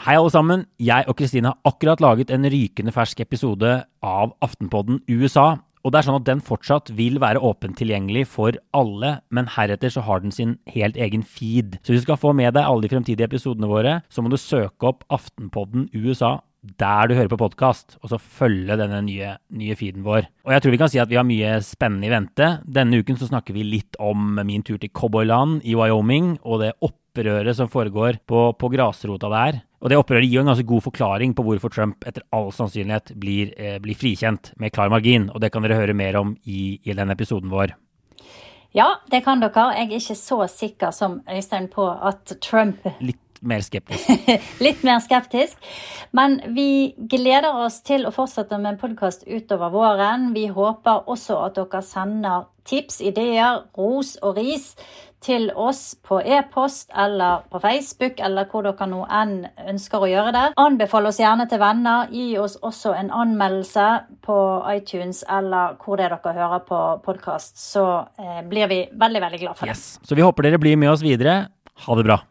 Hei, alle sammen. Jeg og Kristine har akkurat laget en rykende fersk episode av Aftenpodden USA. Og det er sånn at Den fortsatt vil være åpent tilgjengelig for alle, men heretter så har den sin helt egen feed. Så hvis du skal få med deg alle de fremtidige episodene våre, så må du søke opp Aftenpodden USA der du hører på podkast, og så følge denne nye, nye, feeden vår. Og jeg tror vi kan si at vi har mye spennende i vente. Denne uken så snakker vi litt om min tur til cowboyland i Wyoming, og det opprøret som foregår på, på grasrota der. Og det opprøret gir jo en ganske god forklaring på hvorfor Trump etter all sannsynlighet blir, eh, blir frikjent med klar margin, og det kan dere høre mer om i, i den episoden vår. Ja, det kan dere. Jeg er ikke så sikker som Øystein på at Trump Litt mer skeptisk. Litt mer skeptisk. Men vi gleder oss til å fortsette med en podkast utover våren. Vi håper også at dere sender tips, ideer, ros og ris til oss på e-post eller på Facebook, eller hvor dere nå enn ønsker å gjøre det. Anbefal oss gjerne til venner. Gi oss også en anmeldelse på iTunes eller hvor det er dere hører på podkast. Så eh, blir vi veldig, veldig glad for det. Yes. Så vi håper dere blir med oss videre. Ha det bra.